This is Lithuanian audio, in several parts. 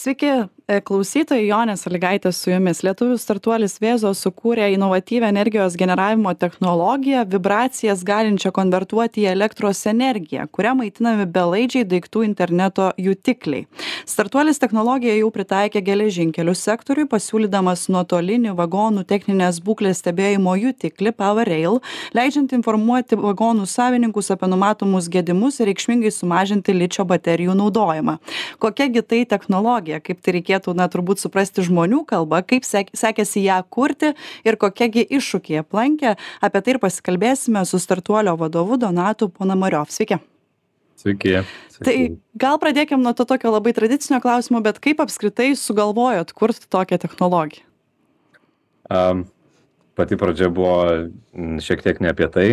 Sveiki, e, klausytojai Jonė Saligaitė su jumis. Lietuvių startuolis Vėzo sukūrė inovatyvę energijos generavimo technologiją, vibracijas galinčią konvertuoti į elektros energiją, kuria maitinami belaidžiai daiktų interneto jutikliai. Startuolis technologiją jau pritaikė geležinkelių sektoriui, pasiūlydamas nuotolinį vagonų techninės būklės stebėjimo jutiklį PowerRail, leidžiant informuoti vagonų savininkus apie numatomus gedimus ir reikšmingai sumažinti ličio baterijų naudojimą. Kokiagi tai technologija? Technologija kaip tai reikėtų na turbūt suprasti žmonių kalba kaip sek sekėsi ją kurti ir kokie gi iššūkiai aplankė apie tai ir pasikalbėsime su startuolio vadovu donatu ponomariov sveiki Sveiki. Sveiki. Tai gal pradėkime nuo to tokio labai tradicinio klausimo, bet kaip apskritai sugalvojot kurti tokią technologiją? Um, pati pradžia buvo šiek tiek ne apie tai.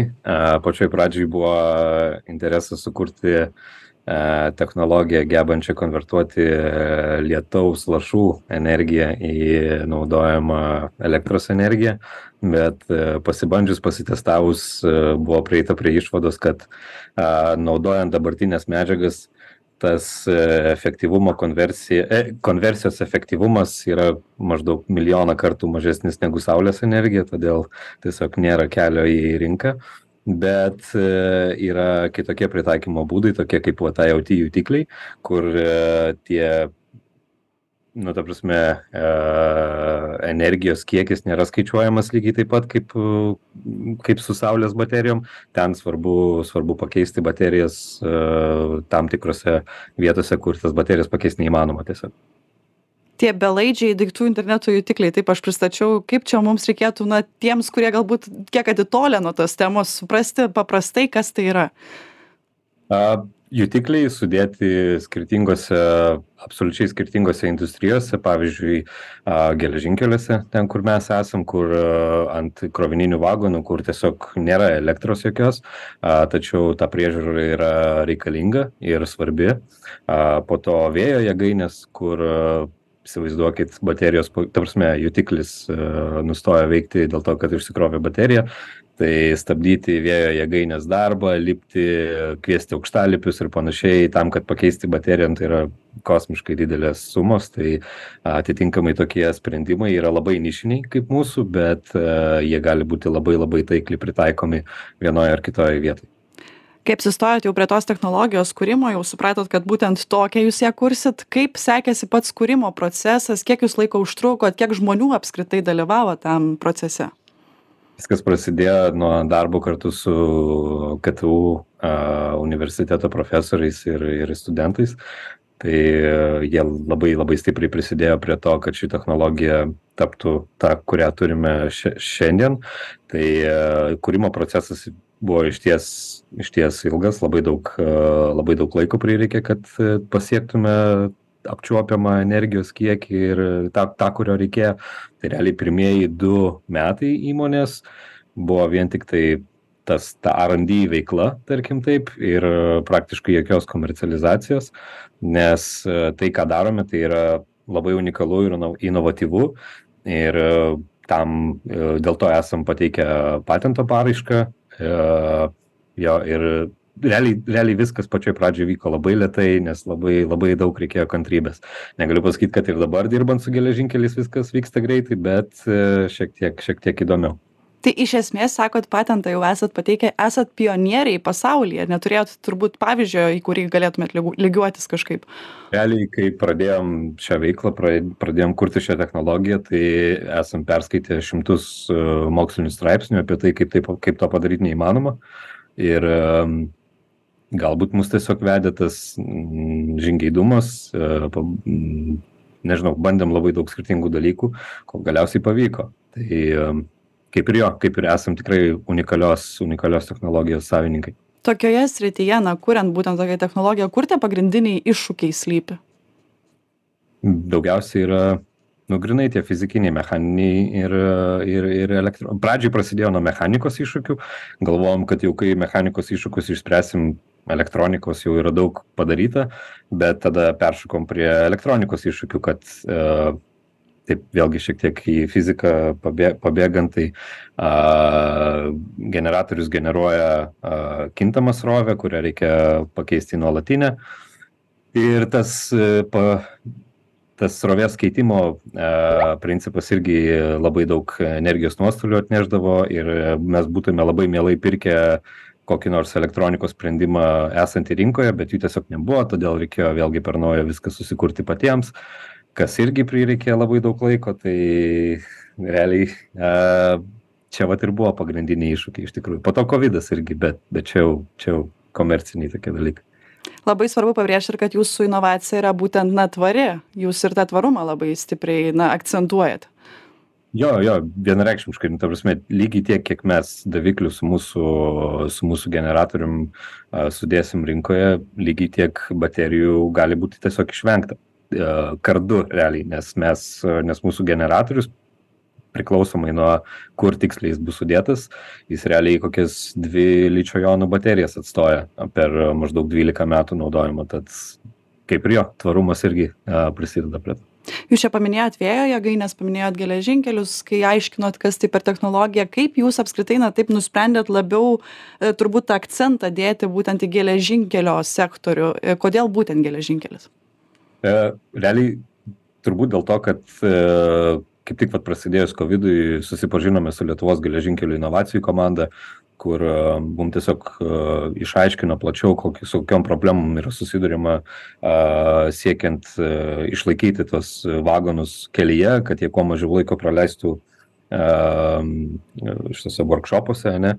Pačioj pradžioj buvo interesas sukurti technologiją gebančią konvertuoti e, lietaus lašų energiją į naudojamą elektros energiją, bet e, pasibandžius, pasitestavus buvo prieita prie išvados, kad naudojant dabartinės medžiagas tas efektyvumo konversija, konversijos efektyvumas yra maždaug milijoną kartų mažesnis negu saulės energija, todėl tiesiog nėra kelio į rinką bet e, yra kitokie pritaikymo būdai, tokie kaip va, IoT jutikliai, kur e, tie nu, ta prasme, e, energijos kiekis nėra skaičiuojamas lygiai taip pat kaip, kaip su saulės baterijom. Ten svarbu, svarbu pakeisti baterijas tam tikrose vietose, kur tas baterijas pakeisti neįmanoma tiesiog tie belaidžiai daiktų interneto jutikliai. Taip aš pristačiau kaip čia mums reikėtų na tiems kurie galbūt kiek atitolę nuo tos temos suprasti paprastai kas tai yra. A jutikliai sudėti skirtingose absoliučiai skirtingose industrijose pavyzdžiui geležinkeliuose ten kur mes esam kur ant krovininių vagonų kur tiesiog nėra elektros jokios tačiau ta priežiūra yra reikalinga ir svarbi. Po to vėjo jėgainės kur įsivaizduokit baterijos ta prasme jutiklis e, nustoja veikti dėl to kad išsikrovė baterija tai stabdyti vėjo jėgainės darbą lipti kviesti aukštalipius ir panašiai tam kad pakeisti bateriją nu tai yra kosmiškai didelės sumos tai atitinkamai tokie sprendimai yra labai nišiniai kaip mūsų bet e, jie gali būti labai labai taikliai pritaikomi vienoj ar kitoj vietoj kai apsistojot jau prie tos technologijos kūrimo jau supratot kad būtent tokią jūs ją kursit. Kaip sekėsi pats kūrimo procesas? Kiek jūs laiko užtrukot? Kiek žmonių apskritai dalyvavo tam procese? Viskas prasidėjo nuo darbo kartu su ktu a universiteto profesoriais ir ir studentais. Tai jie labai labai stipriai prisidėjo prie to kad ši technologija taptų ta kurią turime šia šiandien. Tai kūrimo procesas buvo išties išties ilgas labai daug labai daug laiko prireikė kad pasiektume apčiuopiamą energijos kiekį ir tą tą kurio reikėjo. Tai realiai pirmieji du metai įmonės buvo vien tiktai tas ta rd veikla tarkim taip ir praktiškai jokios komercializacijos nes tai ką darome tai yra labai unikalu ir inovatyvu ir tam dėl to esam pateikę patento paraišką E, jo ir realiai realiai viskas pačioj pradžioj vyko labai lėtai nes labai labai daug reikėjo kantrybės. Negaliu pasakyt kad ir dabar dirbant su geležinkeliais viskas vyksta greitai bet e, šiek tiek šiek tiek įdomiau tai iš esmės sakot patentą jau esat pateikę esat pionieriai pasaulyje neturėjot turbūt pavyzdžio į kurį galėtumėt lygu lygiuotis kažkaip. Realiai kai pradėjom šią veiklą pra pradėjom kurti šią technologiją tai esam perskaitę šimtus e, mokslinių straipsnių apie tai kaip tai kaip to padaryt neįmanoma. Ir galbūt mus tiesiog vedė tas žingeidumas e, nežinau bandėm labai daug skirtingų dalykų kol galiausiai pavyko. Tai kaip ir jo kaip ir esam tikrai unikalios unikalios technologijos savininkai. Tokioje srityje na kuriant būtent tokią technologiją kur tie pagrindiniai iššūkiai slypi? Daugiausiai yra nu grynai tie fizikiniai mechaniniai ir ir ir elektro pradžioj prasidėjo nuo mechanikos iššūkių. Galvojom kad jau kai mechanikos iššūkius išspręsim elektronikos jau yra daug padaryta bet tada peršokom prie elektronikos iššūkių kad e, taip vėlgi šiek tiek į fiziką pabė pabėgant tai a generatorius generuoja a kintamą srovę kurią reikia pakeisti į nuolatinę. Ir tas pa tas srovės keitimo e, principas irgi labai daug energijos nuostolių atneždavo ir mes būtume labai mielai pirkę kokį nors elektronikos sprendimą esantį rinkoje, bet jų tiesiog nebuvo, todėl reikėjo vėlgi per naują viską susikurti patiems, kas irgi prireikė labai daug laiko, tai realiai e, čia vat ir buvo pagrindiniai iššūkiai iš tikrųjų. Po to COVID irgi, bet, bet čia jau, čia jau komerciniai tokie dalykai. Labai svarbu pabrėžti ir kad jūsų inovacija yra būtent na tvari, jūs ir tą tvarumą labai stipriai na, akcentuojat. Jo, jo, vienareikšmiškai, nu, ta prasme, lygiai tiek, kiek mes daviklių su mūsų, su mūsų generatorium uh, sudėsim rinkoje, lygiai tiek baterijų gali būti tiesiog išvengta kardu realiai, nes, mes, nes mūsų generatorius priklausomai nuo kur tiksliai jis bus sudėtas, jis realiai kokias dvi ličio jonų baterijas atstoja per maždaug 12 metų naudojimo, tad kaip ir jo, tvarumas irgi prisideda prie to. Jūs čia paminėjot vėjo jėgainės, paminėjot geležinkelius, kai aiškinot, kas tai per technologija, kaip jūs apskritai, na taip nusprendėt labiau e, turbūt tą akcentą dėti būtent į geležinkelio sektorių. E, kodėl būtent geležinkelis? E, realiai turbūt dėl to, kad e, kaip tik vat prasidėjus kovidui susipažinome su lietuvos geležinkelių inovacijų komanda kur e, mum tiesiog e, išaiškino plačiau koki su kokiom problemom yra susiduriama siekiant e, išlaikyti tuos vagonus kelyje kad jie kuo mažiau laiko praleistų šituose workshopuose ane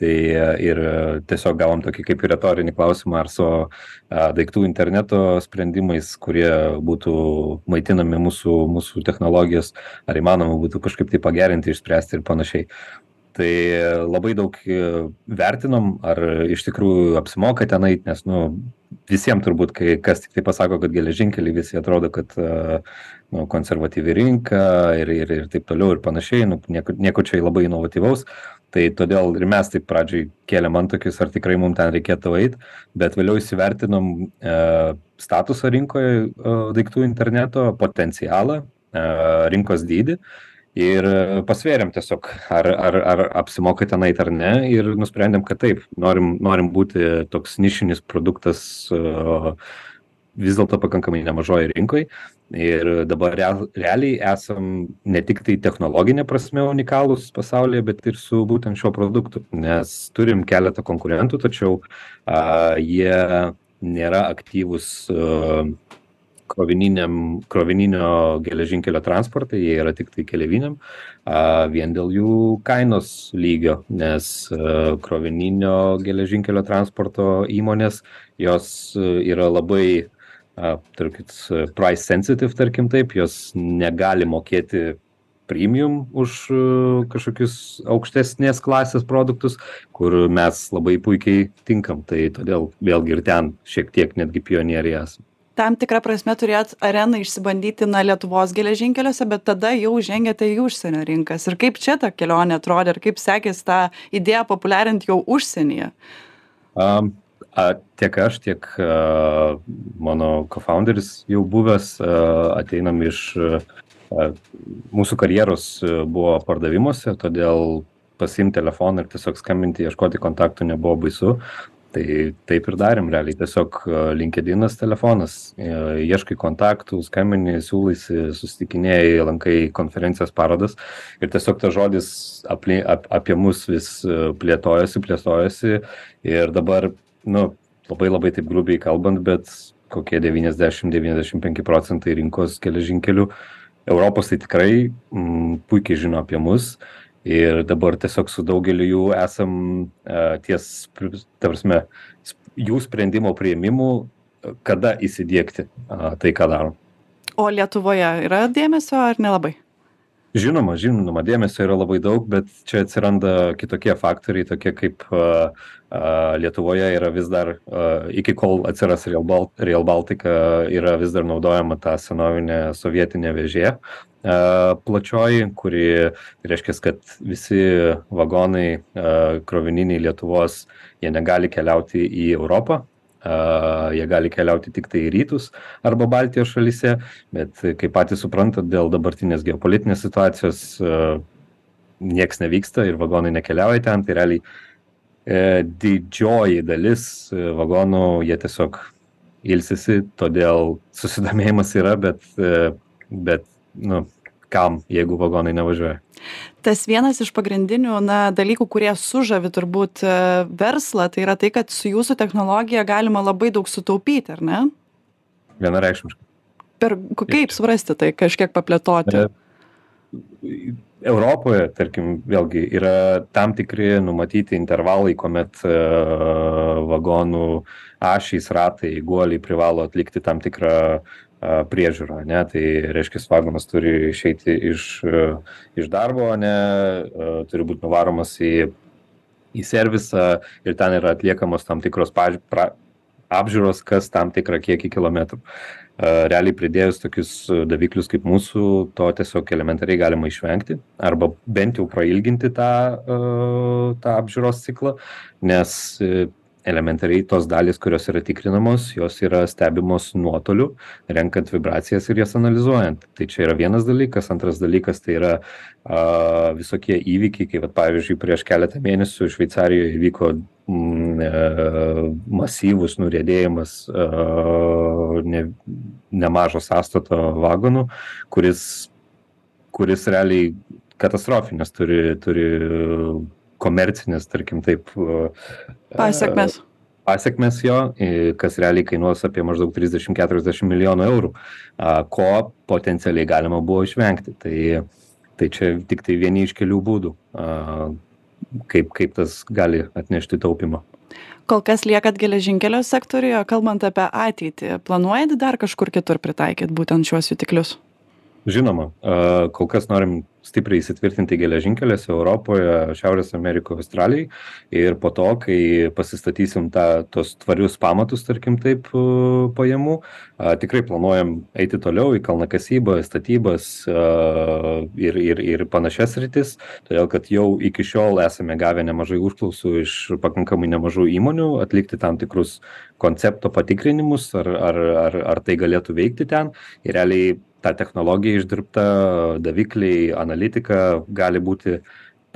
tai ir tiesiog gavom tokį kaip ir retorinį klausimą ar su daiktų interneto sprendimais kurie būtų maitinami mūsų mūsų technologijos ar įmanoma būtų kažkaip tai pagerinti išspręsti ir panašiai. Tai labai daug vertinom ar iš tikrųjų apsimoka ten eit nes nu visiem turbūt kai kas tiktai pasako kad geležinkeliai visi atrodo kad nu konservatyvi rinka ir ir ir taip toliau ir panašiai nu nieko nieko čia labai inovatyvaus tai todėl ir mes taip pradžioj kėlėm antakius ar tikrai mum ten reikėtų eit bet vėliau įsivertinom e statusą rinkoj e daiktų interneto potencialą e rinkos dydį ir pasvėrėm tiesiog ar ar ar apsimoka ten eit ar ne ir nusprendėm kad taip norim norim būti toks nišinis produktas vis dėlto pakankamai nemažoj rinkoj ir dabar real realiai esam ne tiktai technologine prasme unikalūs pasaulyje bet ir su būtent šiuo produktu. Nes turim keletą konkurentų tačiau a jie nėra aktyvūs krovininiam krovininio geležinkelio transporte jie yra tiktai keleiviniam a vien dėl jų kainos lygio. Nes krovininio geležinkelio transporto įmonės jos yra labai a tarkit price sensitive tarkim taip jos negali mokėti premium už kažkokius aukštesnės klasės produktus kur mes labai puikiai tinkam. Tai todėl vėlgi ir ten šiek tiek netgi pionieriai esam. Tam tikra prasme turėjot areną išsibandyti na lietuvos geležinkeliuose bet tada jau žengėte į užsienio rinkas. Ir kaip čia ta kelionė atrodė ir kaip sekės tą idėją populiarint jau užsienyje? Am a tiek aš tiek a mano kofaunderis jau buvęs a ateinam iš a mūsų karjeros buvo pardavimuose todėl pasiimt telefoną ir tiesiog skambinti ieškoti kontaktų nebuvo baisu. Tai taip ir darėm realiai. Tiesiog linkedinas telefonas ieškai kontaktų skambini siūlaisi susitikinėji lankai konferencijas parodas. Ir tiesiog tas žodis aplink ap apie mus vis plėtojosi plėtojosi. Ir dabar nu labai labai taip grubiai kalbant bet kokie devyniasdešim devyniasdešim penki procentai rinkos geležinkelių europos tai tikrai m puikiai žino apie mus. Ir dabar tiesiog su daugeliu jų esam a ties ta prasme jų sprendimo priėmimu kada įsidiegti a tai ką darom. O lietuvoje yra dėmesio ar nelabai žinoma žinoma dėmesio yra labai daug bet čia atsiranda kitokie faktoriai tokie kaip a a lietuvoje yra vis dar a iki kol atsiras real bal real baltica yra vis dar naudojama ta senovinė sovietinė vėžė a plačioji kuri reiškias kad visi vagonai a krovininiai lietuvos jie negali keliauti į europą jie gali keliauti tiktai į rytus arba baltijos šalyse bet kaip patys suprantat dėl dabartinės geopolitinės situacijos nieks nevyksta ir vagonai nekeliauja ten. Tai realiai e didžioji dalis vagonų jie tiesiog ilsisi todėl susidomėjimas yra bet bet nu kam jeigu vagonai nevažiuoja tas vienas iš pagrindinių na dalykų kurie sužavi turbūt verslą tai yra tai kad su jūsų technologija galima labai daug sutaupyti ar ne? Vienareikšmiškai. Per kaip suprasti tai kažkiek paplėtoti? Europoje, tarkim, vėlgi yra tam tikri numatyti intervalai, kuomet vagonų ašys, ratai, guoliai privalo atlikti tam tikrą priežiūrą, ne, tai reiškia, vagonas turi išeiti iš, iš darbo, ne, turi būti nuvaromas į, į servisą ir ten yra atliekamos tam tikros paž... pra... apžiūros, kas tam tikrą kiekį kilometrų. Realiai pridėjus tokius daviklius kaip mūsų to tiesiog elementariai galima išvengti arba bent jau prailginti tą tą apžiūros ciklą nes elementariai tos dalys kurios yra tikrinamos jos yra stebimos nuotoliu renkant vibracijas ir jas analizuojant. Tai čia yra vienas dalykas. Antras dalykas tai yra a visokie įvykiai kai vat pavyzdžiui prieš keletą mėnesių šveicarijoj įvyko m e masyvus nuriedėjimas a ne nemažo sąstato vagonų kuris kuris realiai katastrofinės turi turi komercinės, tarkim taip. Pasiekmes. Pasiekmes jo, kas realiai kainuos apie maždaug 30-40 milijonų eurų, ko potencialiai galima buvo išvengti. Tai, tai čia tik tai vieni iš kelių būdų, kaip, kaip tas gali atnešti taupimą. Kol kas liekat geležinkelio sektorijoje, kalbant apie ateitį, planuojat dar kažkur kitur pritaikyti būtent šiuos jutiklius? Žinoma, kol kas norim stipriai įsitvirtinti geležinkeliuose Europoje, Šiaurės Amerikoje, Australijai. Ir po to, kai pasistatysim tą, tos tvarius pamatus, tarkim taip, pajamų, tikrai planuojam eiti toliau į kalnakasybą, statybas ir, ir, ir panašias rytis, todėl kad jau iki šiol esame gavę nemažai užklausų iš pakankamai nemažų įmonių atlikti tam tikrus koncepto patikrinimus, ar, ar, ar, ar tai galėtų veikti ten. Ir realiai ta technologija išdirbta, davikliai, analitika gali būti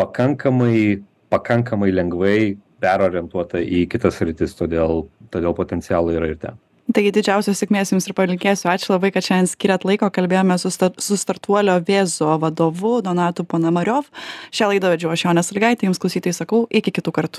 pakankamai, pakankamai lengvai perorientuota į kitas rytis, todėl, todėl potencialai yra ir ten. Taigi didžiausios sėkmės Jums ir palinkėsiu. Ačiū labai, kad šiandien skiriat laiko. Kalbėjome su, start, su startuolio Vėzo vadovu Donatu Ponamariov. Šią laidą vedžiau aš Jonės Ligaitė. Jums klausytai sakau, iki kitų kartų.